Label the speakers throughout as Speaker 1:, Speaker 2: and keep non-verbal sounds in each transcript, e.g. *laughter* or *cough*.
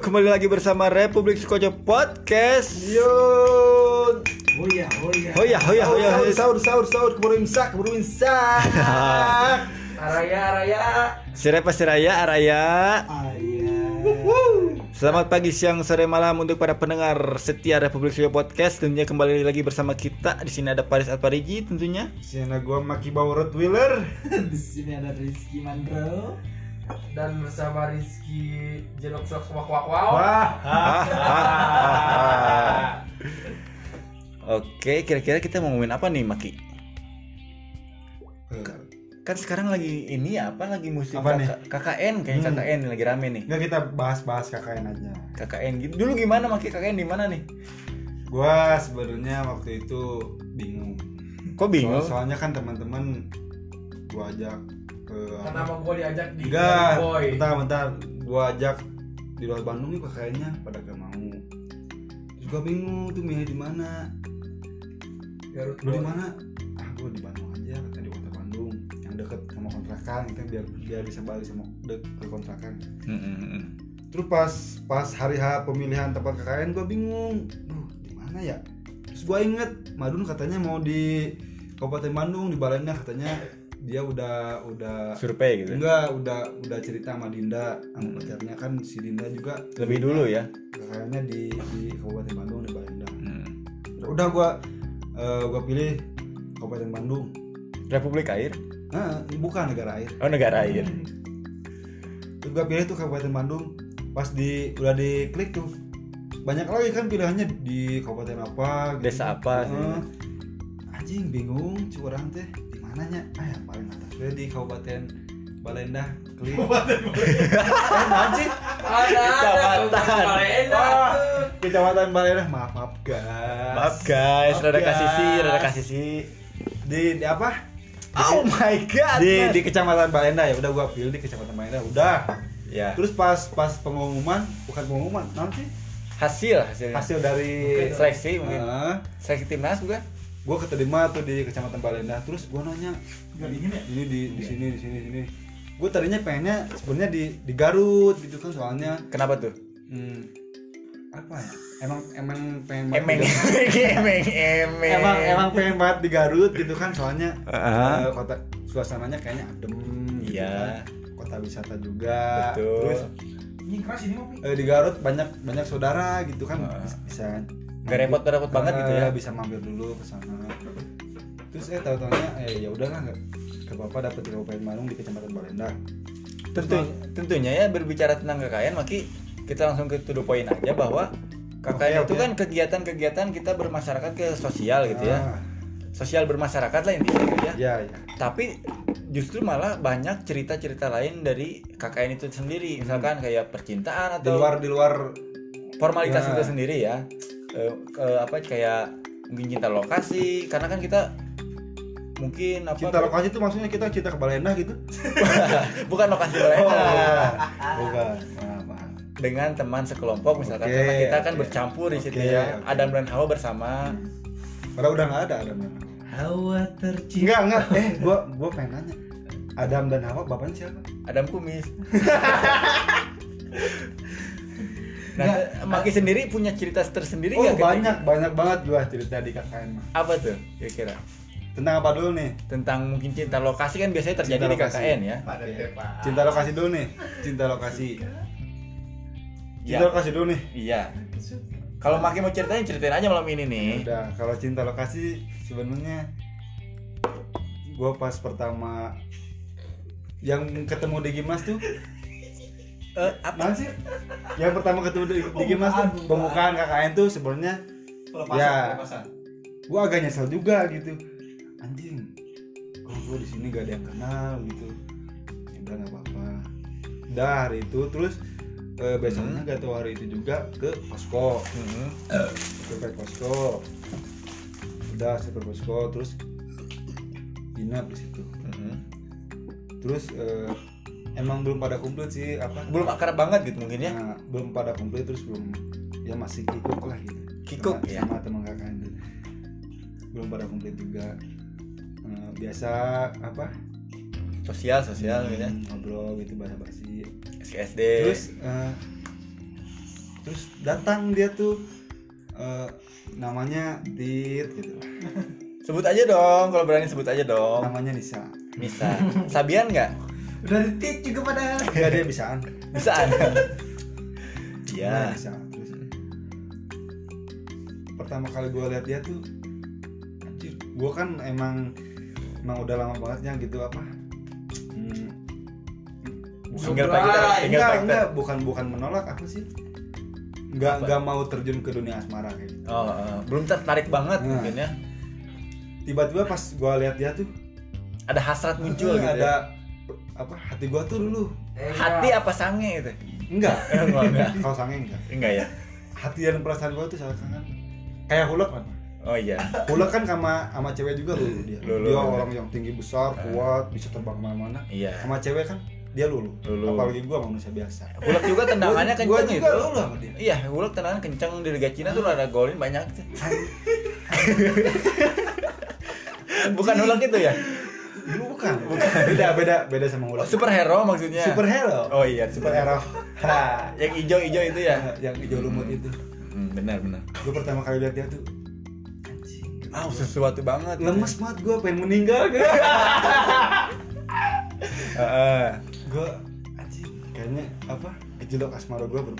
Speaker 1: Kembali lagi bersama Republik Skojo Podcast.
Speaker 2: Yo. Oh iya, oh iya.
Speaker 1: Oh ya, oh ya, oh ya.
Speaker 2: Sahur, sahur, sahur, keburu imsak, keburu imsak. *laughs*
Speaker 3: Araya, Araya.
Speaker 1: Sirepa Siraya Araya.
Speaker 2: Ayah.
Speaker 1: Selamat pagi, siang, sore, malam untuk para pendengar setia Republik Skojo Podcast. Tentunya kembali lagi bersama kita. Di sini ada Paris Alparigi tentunya.
Speaker 2: Sini gua Maki Bau Rottweiler. *laughs*
Speaker 3: Di sini ada Rizky Mandro dan bersama Rizky Jelok Sok Wak Wak Wow.
Speaker 2: Wah. *laughs*
Speaker 1: Oke, kira-kira kita mau ngomongin apa nih, Maki?
Speaker 2: Eh,
Speaker 1: Kan sekarang lagi ini ya, apa lagi musim
Speaker 2: Apa nih?
Speaker 1: KK KKN kayaknya
Speaker 2: Hmm.
Speaker 1: KKN lagi rame nih.
Speaker 2: Enggak kita bahas-bahas KKN aja.
Speaker 1: KKN gitu. Dulu gimana Maki KKN di mana nih?
Speaker 2: Gua sebenarnya waktu itu bingung.
Speaker 1: Kok bingung?
Speaker 2: Soal- soalnya kan teman-teman gua ajak ke
Speaker 3: Kenapa gue diajak di
Speaker 2: Enggak,
Speaker 3: Boy?
Speaker 2: bentar bentar gua ajak di luar Bandung nih kayaknya pada gak mau. Gua bingung tuh milih di mana.
Speaker 3: Garut
Speaker 2: Lu di mana? Ah, gua di Bandung aja, kata di kota Bandung yang deket sama kontrakan, kan biar biar bisa balik sama dek ke kontrakan. Terus pas pas hari H pemilihan tempat KKN gua bingung. Duh, di mana ya? Terus gua inget Madun katanya mau di Kabupaten Bandung di Balenda katanya dia udah udah
Speaker 1: Survei gitu.
Speaker 2: enggak udah udah cerita sama Dinda sama
Speaker 1: Hmm.
Speaker 2: pacarnya kan si Dinda juga
Speaker 1: Lebih dulu ya.
Speaker 2: kakaknya di di Kabupaten Bandung di Balenda
Speaker 1: Hmm.
Speaker 2: udah gua eh, gua pilih Kabupaten Bandung
Speaker 1: Republik Air.
Speaker 2: nah, bukan negara air
Speaker 1: Oh negara air.
Speaker 2: terus gua pilih tuh Kabupaten Bandung pas di udah diklik tuh banyak lagi kan pilihannya di kabupaten apa gitu.
Speaker 1: Desa apa sih?
Speaker 2: Eh, anjing bingung curang teh di mananya ah yang paling atas gue di Kabupaten Balenda klik *laughs* eh anjing
Speaker 3: Ada, ada.
Speaker 1: Kecamatan.
Speaker 3: Balenda.
Speaker 2: Kecamatan Balenda maaf maaf guys
Speaker 1: Maaf guys,
Speaker 2: Maaf,
Speaker 1: rada kasih sih, rada kasih sih.
Speaker 2: di, di apa
Speaker 1: Oh my god.
Speaker 2: di di kecamatan Balenda ya udah gua pilih di kecamatan Balenda udah
Speaker 1: ya.
Speaker 2: terus pas pas pengumuman bukan pengumuman nanti
Speaker 1: Hasil hasilnya.
Speaker 2: hasil dari
Speaker 1: seleksi mungkin.
Speaker 2: Heeh.
Speaker 1: Seleksi timnas bukan?
Speaker 2: Gue keterima tuh di kecamatan Balenda terus gue nanya ini di di sini di sini di sini gue tadinya pengennya sebenarnya di di Garut gitu kan soalnya
Speaker 1: Kenapa tuh?
Speaker 2: hmm, apa ya emang emang pengen banget Garut. *laughs*
Speaker 1: emeng, emeng.
Speaker 2: emang emang pengen banget di Garut gitu kan soalnya
Speaker 1: Ah.
Speaker 2: eh, kota suasananya kayaknya adem gitu
Speaker 1: Iya.
Speaker 2: kan. kota wisata juga
Speaker 1: Betul.
Speaker 2: terus
Speaker 3: Ini keras ini Mopi.
Speaker 2: eh, di Garut banyak banyak saudara gitu kan
Speaker 1: Ah.
Speaker 2: bisa
Speaker 1: Gak repot gak repot banget gitu ya.
Speaker 2: Bisa mampir dulu ke sana terus eh tahu taunya eh ya udahlah nggak nggak apa-apa dapet di Kabupaten Bandung di Kecamatan Balenda
Speaker 1: Tentu, tentunya ya berbicara tentang KKN Maki kita langsung ke to the point aja bahwa KKN
Speaker 2: Oke,
Speaker 1: itu
Speaker 2: oke.
Speaker 1: kan kegiatan-kegiatan kita bermasyarakat ke sosial gitu ya.
Speaker 2: Ah,
Speaker 1: Sosial bermasyarakat lah intinya gitu ya.
Speaker 2: ya ya
Speaker 1: Tapi justru malah banyak cerita-cerita lain dari KKN itu sendiri. Misalkan kayak percintaan
Speaker 2: di
Speaker 1: atau
Speaker 2: luar di luar
Speaker 1: formalitas
Speaker 2: Ya.
Speaker 1: itu sendiri ya. Eh, ke- apa kayak mungkin cinta lokasi karena kan kita mungkin apa
Speaker 2: cinta lokasi itu maksudnya kita cinta ke Balenda gitu? *laughs*
Speaker 1: Bukan lokasi lain
Speaker 2: oh bukan. Maaf maaf
Speaker 1: dengan teman sekelompok misalkan
Speaker 2: Oke,
Speaker 1: karena kita kan
Speaker 2: oke.
Speaker 1: bercampur di situ ya.
Speaker 2: oke.
Speaker 1: Adam dan Hawa bersama.
Speaker 2: Padahal udah nggak ada Adam dan Hawa
Speaker 3: Hawa tercinta.
Speaker 2: enggak enggak eh gua gua pengen nanya. Adam dan Hawa bapaknya siapa?
Speaker 1: Adam Kumis *laughs* nah Maki sendiri punya cerita tersendiri
Speaker 2: oh
Speaker 1: nggak ketika-
Speaker 2: banyak banyak banget gua cerita di KKN mah
Speaker 1: apa tuh kira-kira?
Speaker 2: Tentang apa dulu nih?
Speaker 1: Tentang mungkin cinta lokasi kan biasanya terjadi
Speaker 2: Cinta
Speaker 1: di
Speaker 2: lokasi.
Speaker 1: KKN ya?
Speaker 3: Pada tepa.
Speaker 2: cinta lokasi dulu nih cinta lokasi. Cinta
Speaker 1: Iya.
Speaker 2: lokasi dulu nih.
Speaker 1: Iya. Kalau Maki mau ceritain ceritain aja malam ini nih.
Speaker 2: Udah kalau cinta lokasi sebenarnya gue pas pertama yang ketemu di gimnas tuh
Speaker 1: Eh, apa?
Speaker 2: Sih? Yang pertama ketemu di, di gimnas tuh
Speaker 3: Pembukaan,
Speaker 2: pembukaan KKN tuh sebenarnya Ya. gue agak nyesel juga gitu. Anjing kok gue di sini gak ada yang kenal gitu? Ya udah nggak apa-apa. Udah hari itu. Terus eh, besoknya gak tahu hari itu juga ke posko.
Speaker 1: Mhm.
Speaker 2: survei posko. Udah survei posko. Terus dinap di situ.
Speaker 1: Mhm.
Speaker 2: terus eh, emang belum pada komplit sih apa
Speaker 1: belum akrab banget gitu mungkin ya.
Speaker 2: Nah, belum pada komplit terus belum ya masih kikuk lah gitu.
Speaker 1: Kikuk,
Speaker 2: sama,
Speaker 1: ya.
Speaker 2: sama teman kakak itu belum pada komplit juga. Eh, biasa apa?
Speaker 1: Sosial sosial gitu ya.
Speaker 2: hmm, ngobrol gitu bahasa basi
Speaker 1: SD
Speaker 2: terus eh, terus datang dia tuh eh, namanya Dit gitu.
Speaker 1: Sebut aja dong kalau berani sebut aja dong.
Speaker 2: Namanya Nisa.
Speaker 1: Bisa Sabian nggak
Speaker 3: Udah ditit juga pada.
Speaker 2: ya dia bisaan
Speaker 1: bisa
Speaker 2: Namanya
Speaker 1: iya.
Speaker 2: Nisa terus pertama kali gue lihat dia tuh anjir gue kan emang emang udah lama banget ya gitu apa? Hmm, enggak enggak bukan bukan menolak apa sih? Enggak
Speaker 1: Apa?
Speaker 2: enggak mau terjun ke dunia asmara kayak gitu.
Speaker 1: Oh, oh, belum tertarik banget
Speaker 2: Nah.
Speaker 1: mungkin ya.
Speaker 2: Tiba-tiba pas gue lihat dia tuh
Speaker 1: ada hasrat muncul
Speaker 2: eh,
Speaker 1: gitu
Speaker 2: ada
Speaker 1: ya.
Speaker 2: Apa? Hati gue tuh dulu
Speaker 3: Eh,
Speaker 1: hati apa sange itu?
Speaker 2: Enggak. *laughs*
Speaker 1: Enggak enggak.
Speaker 2: Kalau sange enggak.
Speaker 1: Enggak ya?
Speaker 2: Hati dan perasaan gue tuh sangat sangat. Kayak hulek kan
Speaker 1: oh iya.
Speaker 2: Hulek kan sama sama cewek juga lulu dia.
Speaker 1: Lulu.
Speaker 2: dia orang yang tinggi besar
Speaker 1: Ah.
Speaker 2: kuat bisa terbang ke mana-mana.
Speaker 1: Iya.
Speaker 2: Sama cewek kan dia lulu,
Speaker 1: Lulu.
Speaker 2: apalagi gue manusia biasa.
Speaker 1: Hulk juga tendangannya
Speaker 2: Gua-
Speaker 1: kenceng
Speaker 2: gua
Speaker 1: itu
Speaker 2: juga lulu sama dia.
Speaker 1: Iya Hulk tendangan kenceng. Di Liga Cina tuh ada golin banyak. Tuh. bukan Hulk itu ya *laughs* *laughs*
Speaker 2: bukan. Beda beda beda sama
Speaker 1: oh,
Speaker 2: hulek
Speaker 1: superhero maksudnya?
Speaker 2: Superhero.
Speaker 1: Oh iya
Speaker 2: superhero. *laughs* Ha
Speaker 1: yang hijau-hijau itu ya? *laughs*
Speaker 2: Yang hijau lumut itu.
Speaker 1: Hmm, benar benar.
Speaker 2: Gue pertama kali lihat dia tuh
Speaker 1: ah sesuatu banget.
Speaker 2: Lemes banget gue pengen meninggal gue
Speaker 1: Heeh.
Speaker 2: gue anjing kayaknya apa gejolak asmara gue ber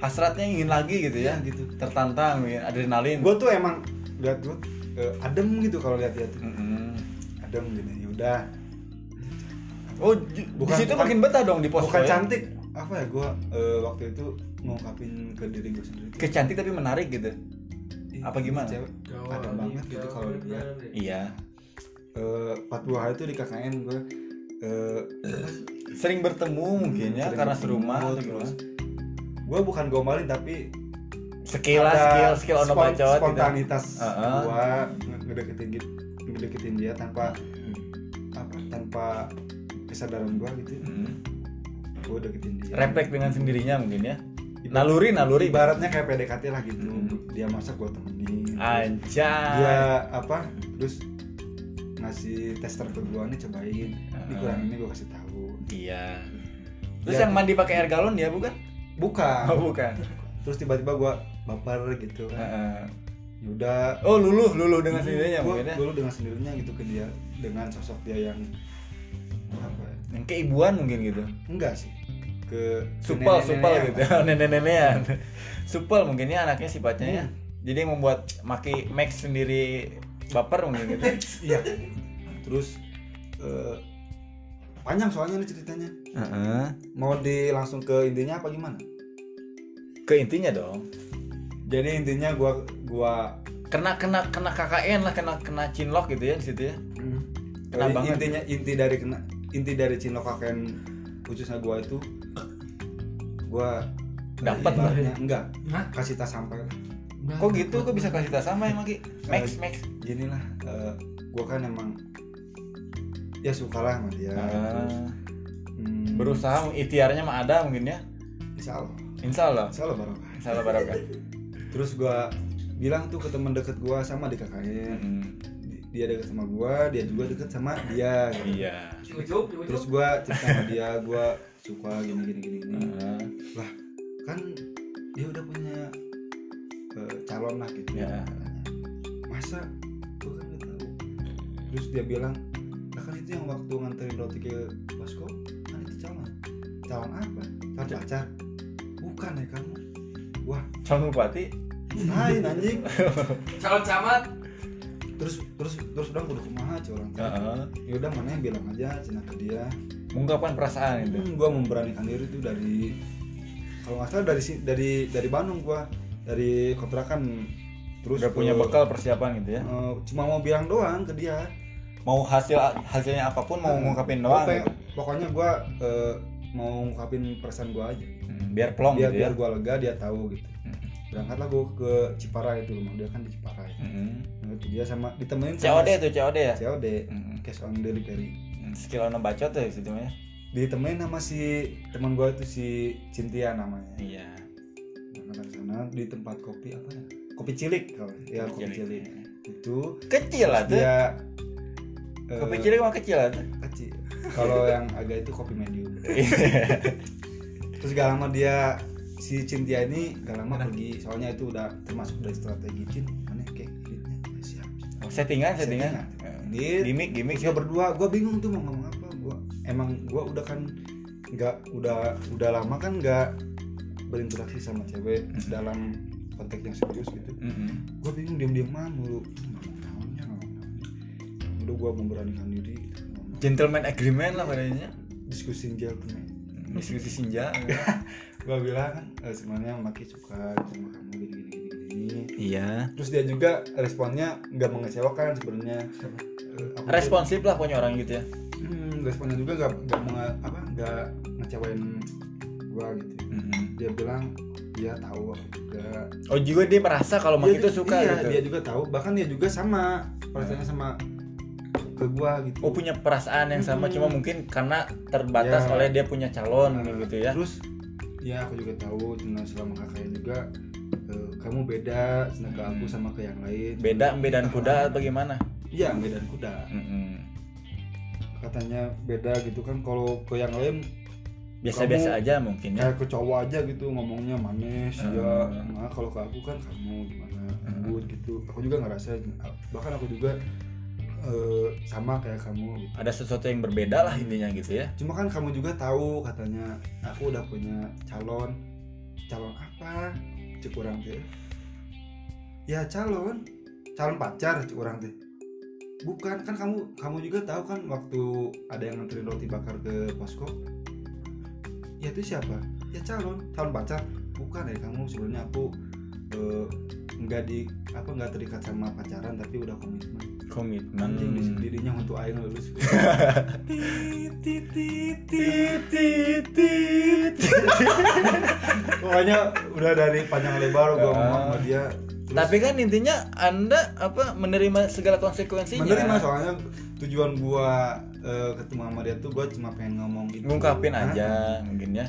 Speaker 1: hasratnya ingin lagi gitu ya?
Speaker 2: Ya gitu.
Speaker 1: Tertantang ya, adrenalin.
Speaker 2: Gue tuh emang lihat gue eh, adem gitu kalau lihat dia tuh.
Speaker 1: Mm-mm.
Speaker 2: adem gitu. ya udah.
Speaker 1: Oh ju- di
Speaker 2: Bukan-
Speaker 1: situ
Speaker 2: bukan-
Speaker 1: makin betah dong di pos
Speaker 2: bukan
Speaker 1: ya?
Speaker 2: cantik. Apa ya gue waktu itu ngungkapin ke diri gue sendiri. Tuh,
Speaker 1: kecantik tapi menarik gitu?
Speaker 2: Ih,
Speaker 1: apa gimana?
Speaker 2: cewek adem banget gitu kalau dia
Speaker 1: iya.
Speaker 2: Eh, 40 hari itu di KKN gue eh,
Speaker 1: sering bertemu mungkin ya karena serumah atau
Speaker 2: terus
Speaker 1: gimana?
Speaker 2: gue bukan gombalin tapi
Speaker 1: skill lah
Speaker 2: ada
Speaker 1: skill skill ono
Speaker 2: spon-
Speaker 1: bacot gitu.
Speaker 2: spontanitas
Speaker 1: Heeh.
Speaker 2: gua nge- ngedeketin gitu ngedeketin dia tanpa tanpa kesadaran gua gitu
Speaker 1: Hmm.
Speaker 2: gua deketin dia.
Speaker 1: Refleks dengan sendirinya mungkin ya. Naluri naluri.
Speaker 2: ibaratnya kayak PDKT lah gitu.
Speaker 1: Hmm.
Speaker 2: dia masak gua temenin.
Speaker 1: Anjay.
Speaker 2: Dia apa terus ngasih tester ke gua nih cobain. Ini
Speaker 1: Heeh.
Speaker 2: kurang ini gua kasih tahu.
Speaker 1: Iya. Terus
Speaker 2: Ya.
Speaker 1: yang mandi pakai air galon dia bukan?
Speaker 2: Bukan.
Speaker 1: Oh bukan.
Speaker 2: Terus tiba-tiba gua baper gitu. Kan yaudah.
Speaker 1: Oh luluh luluh dengan sendirinya
Speaker 2: gua,
Speaker 1: mungkin ya?
Speaker 2: gua dengan sendirinya gitu ke dia. Dengan sosok dia yang apa ya,
Speaker 1: yang keibuan mungkin gitu.
Speaker 2: Enggak sih. Ke
Speaker 1: supel supel gitu. *laughs* Nenek-nenekan supel mungkin ya anaknya sifatnya ya.
Speaker 2: Hmm.
Speaker 1: jadi yang membuat maki Max sendiri baper mungkin gitu. *laughs*
Speaker 2: Iya. Terus eh, panjang soalnya nih ceritanya.
Speaker 1: Heeh.
Speaker 2: mau di langsung ke intinya apa gimana?
Speaker 1: Ke intinya dong.
Speaker 2: Jadi intinya gua gua
Speaker 1: kena kena kena KKN lah kena kena cinlok gitu ya di situ ya. Kena
Speaker 2: Jadi
Speaker 1: banget.
Speaker 2: intinya inti dari kena inti dari cinlok kakek khususnya gua itu gua
Speaker 1: Dapat
Speaker 2: lah enggak.
Speaker 3: Hah?
Speaker 2: kasih tas sampai. Lah
Speaker 1: kok gitu? kok bisa kasih tas sama yang lagi Max Max.
Speaker 2: gini lah eh, gua kan emang ya suka lah sama dia terus, hmm,
Speaker 1: berusaha ikhtiarnya mah ada mungkin ya?
Speaker 2: Insya Allah.
Speaker 1: Insya Allah?
Speaker 2: Insya Allah barokah.
Speaker 1: Insya Allah barokah.
Speaker 2: Terus gua bilang tuh ke teman deket gua sama di KKN
Speaker 1: Mm,
Speaker 2: Di- dia deket sama gua dia juga deket sama dia gitu.
Speaker 1: iya.
Speaker 2: Terus gua cerita sama dia gua suka gini gini gini gini.
Speaker 1: Ah,
Speaker 2: lah kan dia udah punya eh, calon lah gitu
Speaker 1: Ya.
Speaker 2: masa gua kan nggak tahu. Terus dia bilang lah kan itu yang waktu nganterin roti ke Basko kan itu calon. Calon apa? Calon pacar. Bukan ya kamu. Wah.
Speaker 1: Calon bupati?
Speaker 2: Lain anjing.
Speaker 3: Calon camat.
Speaker 2: Terus terus terus udah kudu kumaha curang
Speaker 1: Heeh.
Speaker 2: ya udah mana yang bilang aja cina ke dia
Speaker 1: mengungkapkan perasaan itu
Speaker 2: hmm, gua memberanikan diri tuh dari kalau nggak salah dari dari dari Bandung gua dari kontrakan terus
Speaker 1: udah punya
Speaker 2: ke-
Speaker 1: bekal persiapan gitu ya
Speaker 2: eh, cuma mau bilang doang ke dia
Speaker 1: mau hasil hasilnya apa pun mau
Speaker 2: Hmm.
Speaker 1: ngungkapin doang
Speaker 2: pengen-
Speaker 1: gitu.
Speaker 2: pokoknya gua eh, mau ngungkapin perasaan gua aja
Speaker 1: Hmm, biar plong
Speaker 2: biar
Speaker 1: gitu ya
Speaker 2: biar gua lega dia tahu gitu
Speaker 1: Hmm.
Speaker 2: berangkatlah gua ke Cipara itu rumah dia kan di Cipara itu
Speaker 1: Mm-mm.
Speaker 2: nah, itu dia sama ditemenin
Speaker 1: COD tuh COD ya?
Speaker 2: COD
Speaker 1: Mm-mm.
Speaker 2: cash on delivery
Speaker 1: Hmm, skill bacot tuh situ ya?
Speaker 2: Ditemenin sama si teman gua itu si Cynthia namanya.
Speaker 1: Iya.
Speaker 2: Berangkat ke sana di tempat kopi apa ya? Kopi cilik kalau ya kopi cilik itu
Speaker 1: kecil lah tuh.
Speaker 2: dia
Speaker 1: kopi cilik mah kecil tuh.
Speaker 2: kecil. Kalau yang agak itu kopi medium. *laughs* Terus gak lama dia si Cintia ini gak lama pergi. Soalnya itu udah termasuk dari strategi Cin siap
Speaker 1: settingan. Settingan.
Speaker 2: Dit,
Speaker 1: gimmick gimmick.
Speaker 2: Terus gua berdua gue bingung tuh mau ngomong apa. Gua emang gua udah kan nggak udah udah lama kan nggak berinteraksi sama cewek
Speaker 1: Hmm.
Speaker 2: dalam konteks yang serius gitu.
Speaker 1: Mm-mm.
Speaker 2: gue bingung diem dieman mulu udah gue memberanikan diri. Gitu,
Speaker 1: gentleman agreement lah padanya
Speaker 2: diskusi gentleman.
Speaker 1: Diskusi senja. *laughs*
Speaker 2: Gue bilang kan eh, sebenarnya Maki suka sama kamu gini
Speaker 1: iya.
Speaker 2: Terus dia juga responnya nggak mengecewakan sebenarnya.
Speaker 1: Responsif lah punya orang gitu ya.
Speaker 2: Hmm, responnya juga nggak nggak apa nggak ngecewain gue gitu.
Speaker 1: Mm-mm.
Speaker 2: dia bilang dia tahu aku juga.
Speaker 1: Oh juga dia merasa kalau Mak itu suka
Speaker 2: iya,
Speaker 1: gitu?
Speaker 2: dia juga tahu. Bahkan dia juga sama perasaannya sama ke gua gitu.
Speaker 1: Oh punya perasaan yang sama
Speaker 2: Mm-mm.
Speaker 1: cuma mungkin karena terbatas
Speaker 2: Ya.
Speaker 1: oleh dia punya calon
Speaker 2: Nah,
Speaker 1: gitu ya.
Speaker 2: terus ya aku juga tahu cuma selama kakaknya juga kamu beda ke aku
Speaker 1: Hmm.
Speaker 2: sama ke yang lain
Speaker 1: beda bedaan kuda atau gimana
Speaker 2: iya bedaan kuda
Speaker 1: Mm-mm.
Speaker 2: katanya beda gitu kan kalau ke yang lain
Speaker 1: biasa-biasa aja mungkin ya
Speaker 2: kayak ke cowok aja gitu ngomongnya manis ya
Speaker 1: Hmm.
Speaker 2: nah kalau ke aku kan kamu gimana
Speaker 1: Hmm.
Speaker 2: lembut gitu aku juga ngerasain bahkan aku juga eh, sama kayak kamu gitu.
Speaker 1: ada sesuatu yang berbeda lah intinya gitu ya
Speaker 2: cuma kan kamu juga tahu katanya aku udah punya calon calon apa cek orang teh ya calon. Calon pacar cek orang teh bukan kan kamu kamu juga tahu kan waktu ada yang nganterin roti bakar ke posko ya itu siapa? Ya calon. Calon pacar. Bukan ya kamu sebenarnya aku eh, nggak di apa nggak terikat sama pacaran tapi udah komitmen
Speaker 1: komitmen.
Speaker 2: Anjing di dirinya untuk aing lulus *laughs* pokoknya udah dari panjang lebar gua ngomong sama dia Terus
Speaker 1: tapi kan intinya anda apa menerima segala konsekuensinya.
Speaker 2: Menerima soalnya tujuan gua eh, ketemu sama dia tuh gua cuma pengen ngomong itu
Speaker 1: ngungkapin aja mungkin ya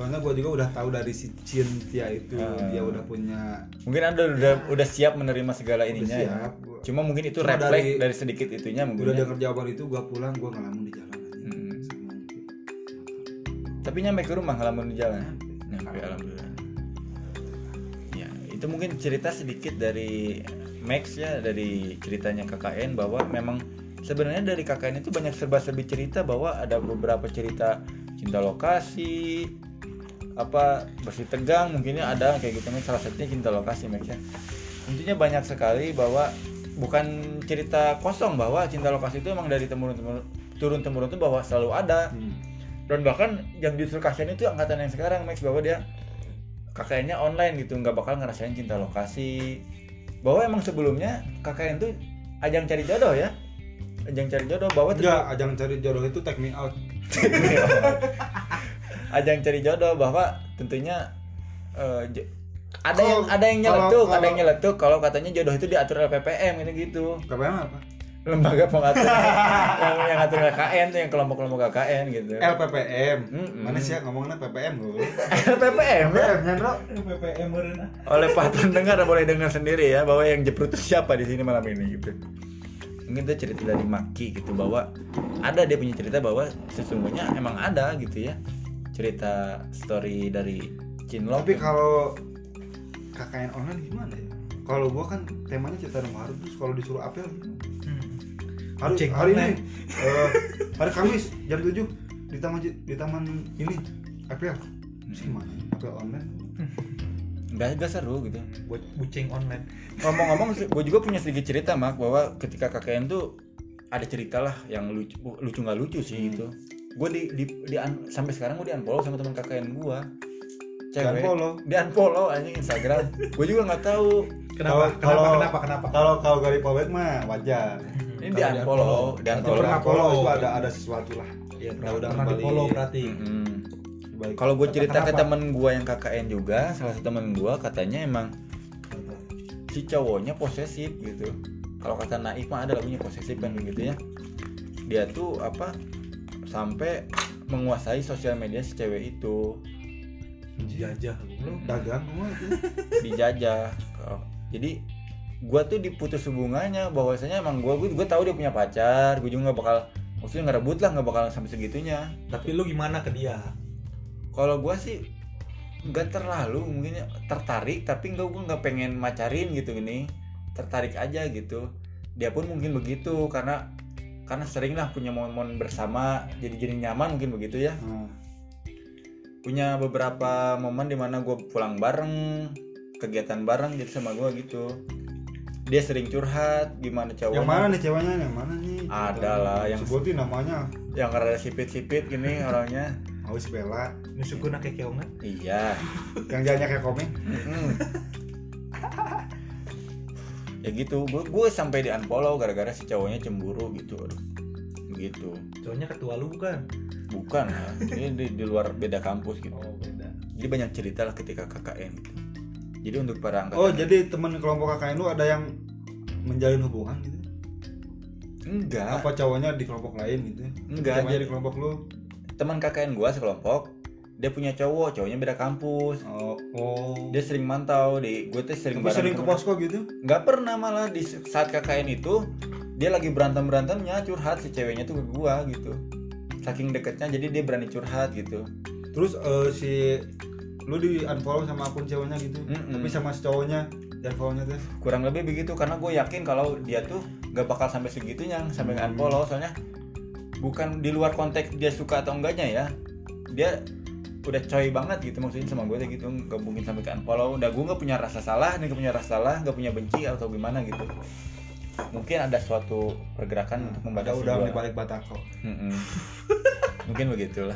Speaker 2: soalnya gua juga udah tahu dari si Cynthia itu
Speaker 1: Ah.
Speaker 2: dia udah punya
Speaker 1: mungkin anda udah udah siap menerima segala
Speaker 2: udah
Speaker 1: ininya ya
Speaker 2: siap gua.
Speaker 1: cuma mungkin itu
Speaker 2: Cuma
Speaker 1: refleks
Speaker 2: dari-
Speaker 1: dari, sedikit itunya mungkin
Speaker 2: udah
Speaker 1: ya.
Speaker 2: denger jawaban itu gua pulang gua ngalamun di jalan aja itu.
Speaker 1: tapi nyampe ke rumah ngalamun di jalan nyampe
Speaker 2: alhamdulillah
Speaker 1: ya itu mungkin cerita sedikit dari Max ya dari ceritanya KKN bahwa memang sebenarnya dari KKN itu banyak serba-serbi cerita bahwa ada beberapa cerita cinta lokasi apa bersih tegang mungkinnya ada kayak gitu. Max salah satunya cinta lokasi Max ya. Intinya banyak sekali bahwa bukan cerita kosong bahwa cinta lokasi itu emang dari temurun temurun turun temurun itu bahwa selalu ada.
Speaker 2: Hmm.
Speaker 1: dan bahkan yang justru kasihan itu angkatan yang sekarang Max bahwa dia KKN-nya online gitu nggak bakal ngerasain cinta lokasi. Bahwa emang sebelumnya KKN tuh ajang cari jodoh ya. Ajang cari jodoh bahwa
Speaker 2: Enggak, ajang cari jodoh itu take me out. *laughs*
Speaker 1: ajang cari jodoh bahwa tentunya eh, jo- ada yang
Speaker 2: Kalau-
Speaker 1: ada yang
Speaker 2: kalau-
Speaker 1: nyeletuk ada
Speaker 2: kalau-
Speaker 1: yang nyeletuk kalau katanya jodoh itu diatur LPPM gitu gitu
Speaker 2: KPM apa?
Speaker 1: lembaga pengatur *laughs* yang yang ngatur KKN tuh yang kelompok-kelompok KKN gitu
Speaker 2: LPPM.
Speaker 1: Mm-mm.
Speaker 2: Mana sih *laughs* ya ngomongnya PPM loh?
Speaker 1: LPPM ya
Speaker 2: PPM Bro.
Speaker 3: PPM meureun
Speaker 1: oleh para pendengar boleh dengar sendiri ya bahwa yang jeprut itu siapa di sini malam ini gitu mungkin itu cerita dari Maki gitu bahwa ada dia punya cerita bahwa sesungguhnya emang ada gitu ya cerita story dari Cinlok
Speaker 2: Tapi kalau KKN online gimana ya? Kalau gua kan temanya cerita rumah harus terus kalau disuruh apel gimana? Hari,
Speaker 3: Cek
Speaker 2: hari ini eh, hari Kamis jam 7 di taman di taman ini apel. Terus gimana? Apel online? *laughs*
Speaker 1: nggak nggak seru gitu
Speaker 3: buat bucing online.
Speaker 1: ngomong-ngomong gue juga punya sedikit cerita mak bahwa ketika KKN tuh ada cerita lah yang lucu lucu nggak lucu sih
Speaker 2: Hmm.
Speaker 1: gitu gue di, di, di un- sampai sekarang gue di unfollow sama teman KKN gue
Speaker 2: Dan follow.
Speaker 1: di unfollow anjing Instagram gue juga nggak tahu
Speaker 3: Kenapa?
Speaker 2: Kalau-
Speaker 3: kenapa? kenapa? Kenapa?
Speaker 2: Kalau kalau gari pawet mah wajar.
Speaker 1: ini di unfollow di unfollow
Speaker 2: pernah follow
Speaker 3: follow.
Speaker 2: itu ada ada sesuatu lah.
Speaker 3: Ya,
Speaker 2: Udah- udah
Speaker 3: pernah di follow berarti.
Speaker 2: Baik.
Speaker 1: kalau gue cerita ke
Speaker 3: Kenapa?
Speaker 1: temen gue yang KKN juga salah satu temen gue katanya emang si cowoknya posesif gitu kalau kata Naif mah ada lagunya posesif kan gitu ya dia tuh apa sampai menguasai sosial media si cewek itu.
Speaker 3: Jajah lu.
Speaker 2: dagang gua *laughs*
Speaker 1: dijajah Oh, jadi gua tuh diputus hubungannya bahwasanya emang gua gua, gua tahu dia punya pacar gua juga nggak bakal maksudnya nggak rebut lah nggak bakal sampai segitunya.
Speaker 4: Tapi lu gimana ke dia?
Speaker 1: kalau gua sih nggak terlalu mungkin tertarik tapi nggak gua nggak pengen macarin gitu ini tertarik aja gitu. Dia pun mungkin begitu karena karena sering lah punya momen-momen bersama jadi jadi nyaman mungkin begitu ya.
Speaker 2: Nah,
Speaker 1: punya beberapa momen di mana gue pulang bareng kegiatan bareng jadi sama gue gitu. Dia sering curhat gimana cowoknya?
Speaker 2: Yang mana nih ceweknya? Yang mana nih?
Speaker 1: Ada lah, yang-
Speaker 2: sebutin namanya.
Speaker 1: yang rada sipit-sipit gini *laughs* orangnya.
Speaker 2: Aus Bella.
Speaker 4: Nusukuna kayak keongan?
Speaker 1: iya.
Speaker 2: Yang jalannya kayak komeng
Speaker 1: Mm-mm. *laughs* ya gitu. Gue gue sampai di unfollow gara-gara si cowoknya cemburu gitu begitu
Speaker 4: Cowoknya ketua lu bukan?
Speaker 1: bukan lah ini di, di luar beda kampus gitu.
Speaker 4: Oh beda.
Speaker 1: jadi banyak cerita lah ketika KKN gitu. Jadi untuk para angkatan
Speaker 2: oh jadi teman kelompok KKN lu ada yang menjalin hubungan gitu?
Speaker 1: Enggak.
Speaker 2: Apa cowoknya di kelompok lain gitu?
Speaker 1: Enggak.
Speaker 2: Ceweknya
Speaker 1: jadi
Speaker 2: di kelompok lu?
Speaker 1: Teman KKN gua sekelompok dia punya cowok cowoknya beda kampus.
Speaker 2: Oh. Oh
Speaker 1: dia sering mantau di gue tuh sering
Speaker 2: tapi sering ke posko gitu?
Speaker 1: Nggak pernah malah di saat KKN itu dia lagi berantem berantemnya curhat si ceweknya tuh ke gua gitu. Saking deketnya jadi dia berani curhat gitu.
Speaker 2: Terus eh, si lu di unfollow sama akun ceweknya gitu?
Speaker 1: Mm-mm.
Speaker 2: tapi sama si cowoknya di unfollownya tuh?
Speaker 1: Kurang lebih begitu karena gue yakin kalau dia tuh nggak bakal sampai segitunya sampai
Speaker 2: Hmm.
Speaker 1: unfollow soalnya bukan di luar konteks dia suka atau enggaknya ya. Dia udah coy banget gitu maksudnya sama gue gitu nggak mungkin sampai ke unfollow udah gue nggak punya rasa salah nih nggak punya rasa salah nggak punya benci atau gimana gitu mungkin ada suatu pergerakan untuk membatasi
Speaker 2: udang
Speaker 1: gua.
Speaker 2: di balik batako *laughs*
Speaker 1: mungkin begitulah.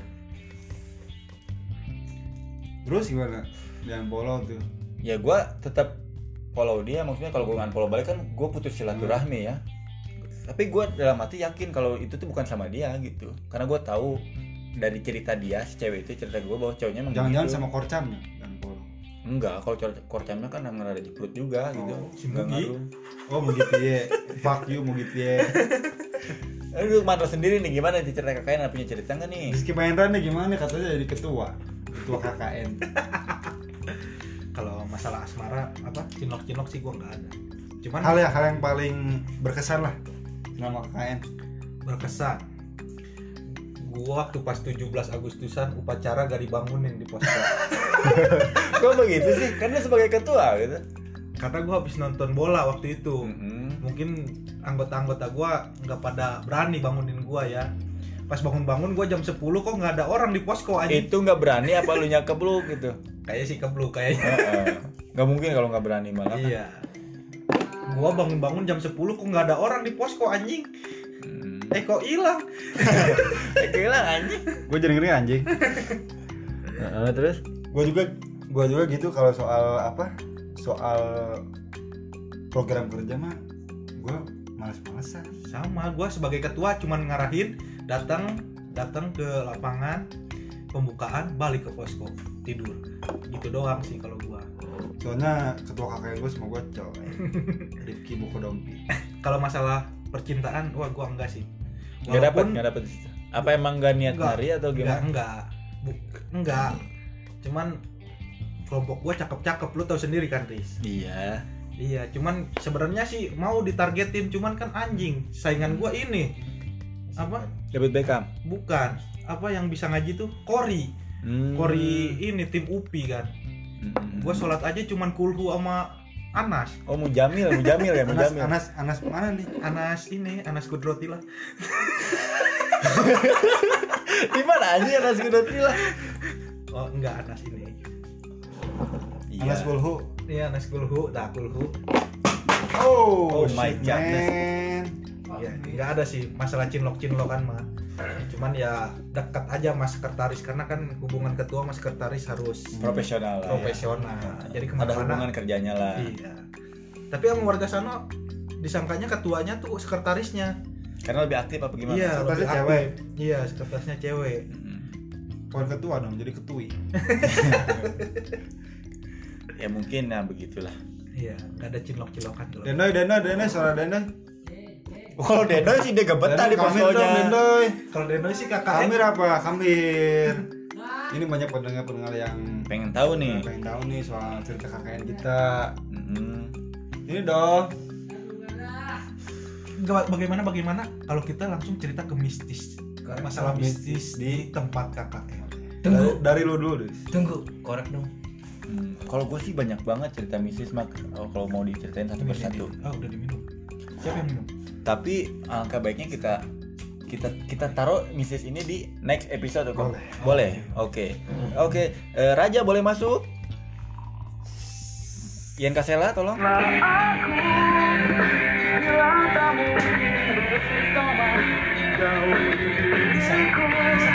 Speaker 2: Terus gimana? Di unfollow tuh?
Speaker 1: Ya gue tetap follow dia maksudnya kalau gue unfollow balik kan gue putus silaturahmi ya. Tapi gue dalam hati yakin kalau itu tuh bukan sama dia gitu karena gue tahu dari cerita dia si cewek itu cerita gue bahwa cowoknya emang
Speaker 2: jangan-jangan
Speaker 1: begitu.
Speaker 2: sama korcamnya di
Speaker 1: enggak kalau korcamnya kan yang ada jeprut juga gitu.
Speaker 2: Oh,
Speaker 4: si
Speaker 1: Enggak
Speaker 4: Mugi.
Speaker 1: ngaruh.
Speaker 2: oh gitu ya fuck you gitu *laughs* ya
Speaker 1: Aduh, mantul sendiri nih gimana nih cerita kakaknya punya cerita nggak nih?
Speaker 2: Rizky Mahendra nih gimana? Katanya jadi ketua. Ketua KKN *laughs*
Speaker 4: Kalau masalah asmara apa? Cinlok-cinlok sih gua nggak ada. Cuman
Speaker 2: hal yang hal yang paling berkesan lah selama KKN
Speaker 4: berkesan. Gua waktu pas 17 Agustusan upacara gak dibangunin di posko. *laughs*
Speaker 1: kok begitu sih dia sebagai ketua gitu
Speaker 4: Karena gua habis nonton bola waktu itu.
Speaker 1: Mm-mm.
Speaker 4: Mungkin anggota-anggota gua nggak pada berani bangunin gua ya. Pas bangun-bangun gua jam 10 kok nggak ada orang di posko aja.
Speaker 1: itu nggak berani apa lu nyakep lu gitu
Speaker 4: Kayaknya sih kebluk kayaknya.
Speaker 1: Nggak mungkin kalau nggak berani malah kan.
Speaker 4: Iya. Gua bangun-bangun jam 10 kok nggak ada orang di posko anjing. Eh kok hilang? *laughs*
Speaker 1: Eh, kehilang anjing
Speaker 2: gue jadi ngeri anjing
Speaker 1: Heeh, terus
Speaker 2: gue juga gue juga gitu kalau soal apa soal program kerja mah gue males-malesan
Speaker 4: Sama, gua sebagai ketua cuman ngarahin datang datang ke lapangan pembukaan balik ke posko tidur. Gitu doang sih kalau gua.
Speaker 2: soalnya ketua KKN gue sama gue coy *laughs* Rifki Bukodompi
Speaker 4: Kalau masalah percintaan, wah gua enggak sih.
Speaker 1: Nggak dapat nggak dapat apa emang nggak niat
Speaker 4: Nggak.
Speaker 1: nari atau
Speaker 4: enggak
Speaker 1: gimana?
Speaker 4: enggak Bu- enggak cuman kelompok gua cakep-cakep lu tahu sendiri kan Riz?
Speaker 1: Iya.
Speaker 4: Iya cuman sebenarnya sih mau ditargetin cuman kan anjing. Saingan gua ini. Apa?
Speaker 1: David Beckham
Speaker 4: bukan. Apa yang bisa ngaji tuh? Kori.
Speaker 1: Hmm.
Speaker 4: Kori ini tim UPI kan.
Speaker 1: Hmm.
Speaker 4: gua sholat aja cuman kulhu sama Anas.
Speaker 1: Oh Mujamil Mujamil ya
Speaker 2: Anas
Speaker 1: Mujamil.
Speaker 2: Anas Anas mana nih?
Speaker 4: Anas ini Anas Kudroti lah. *laughs*
Speaker 1: Di mana aja Anas Kudoti lah?
Speaker 4: Oh enggak Anas ini.
Speaker 1: Iya.
Speaker 2: Anas Bulhu
Speaker 4: iya Anas kulhu dah kulhu.
Speaker 2: Oh,
Speaker 1: Oh my God,
Speaker 2: man.
Speaker 4: ya nggak ada sih. Masalah cinlok cinlokan mah cuman ya dekat aja mas sekretaris karena kan hubungan ketua mas sekretaris harus
Speaker 1: profesional lah ya.
Speaker 4: profesional. Jadi
Speaker 1: ada hubungan kerjanya lah.
Speaker 4: Iya. Tapi yang warga sana disangkanya ketuanya tuh sekretarisnya.
Speaker 1: Karena lebih aktif apa gimana?
Speaker 4: Iya
Speaker 2: Sekretarisnya
Speaker 4: lebih
Speaker 2: cewek.
Speaker 4: aktif. iya sekretarisnya cewek.
Speaker 1: Hmm.
Speaker 2: bukan ketua dong jadi ketui. *laughs*
Speaker 1: Ya mungkin nah begitulah.
Speaker 4: Iya nggak ada cinlok cinlokan kalau
Speaker 2: Dendoy Dendoy Dendoy suara Dendoy
Speaker 1: kalau Deno sih dia gebetah di poskonya
Speaker 2: Dendoy.
Speaker 4: Kalau Deno sih kakak
Speaker 2: Kamir apa? Kamir ini banyak pendengar-pendengar yang
Speaker 1: pengen tahu nih.
Speaker 2: Pengen tahu nih soal cerita KKN kita.
Speaker 1: Mm-mm. Ini dong.
Speaker 4: Gak- bagaimana bagaimana? Kalau kita langsung cerita ke mistis. Masalah mistis di tempat KKN
Speaker 3: Tunggu,
Speaker 2: Dari, dari lu dulu deh.
Speaker 3: tunggu, korek dong.
Speaker 1: Hmm, kalau gue sih banyak banget cerita mistis mak. Oh, kalau mau diceritain satu persatu.
Speaker 4: ah udah diminum. Siapa yang minum
Speaker 1: tapi angka baiknya kita kita kita taruh misis ini di next episode kok.
Speaker 2: Boleh.
Speaker 1: Boleh? Oke. Okay. oke okay. uh, Raja boleh masuk? Ian Kasela tolong.
Speaker 5: Bisa bisa.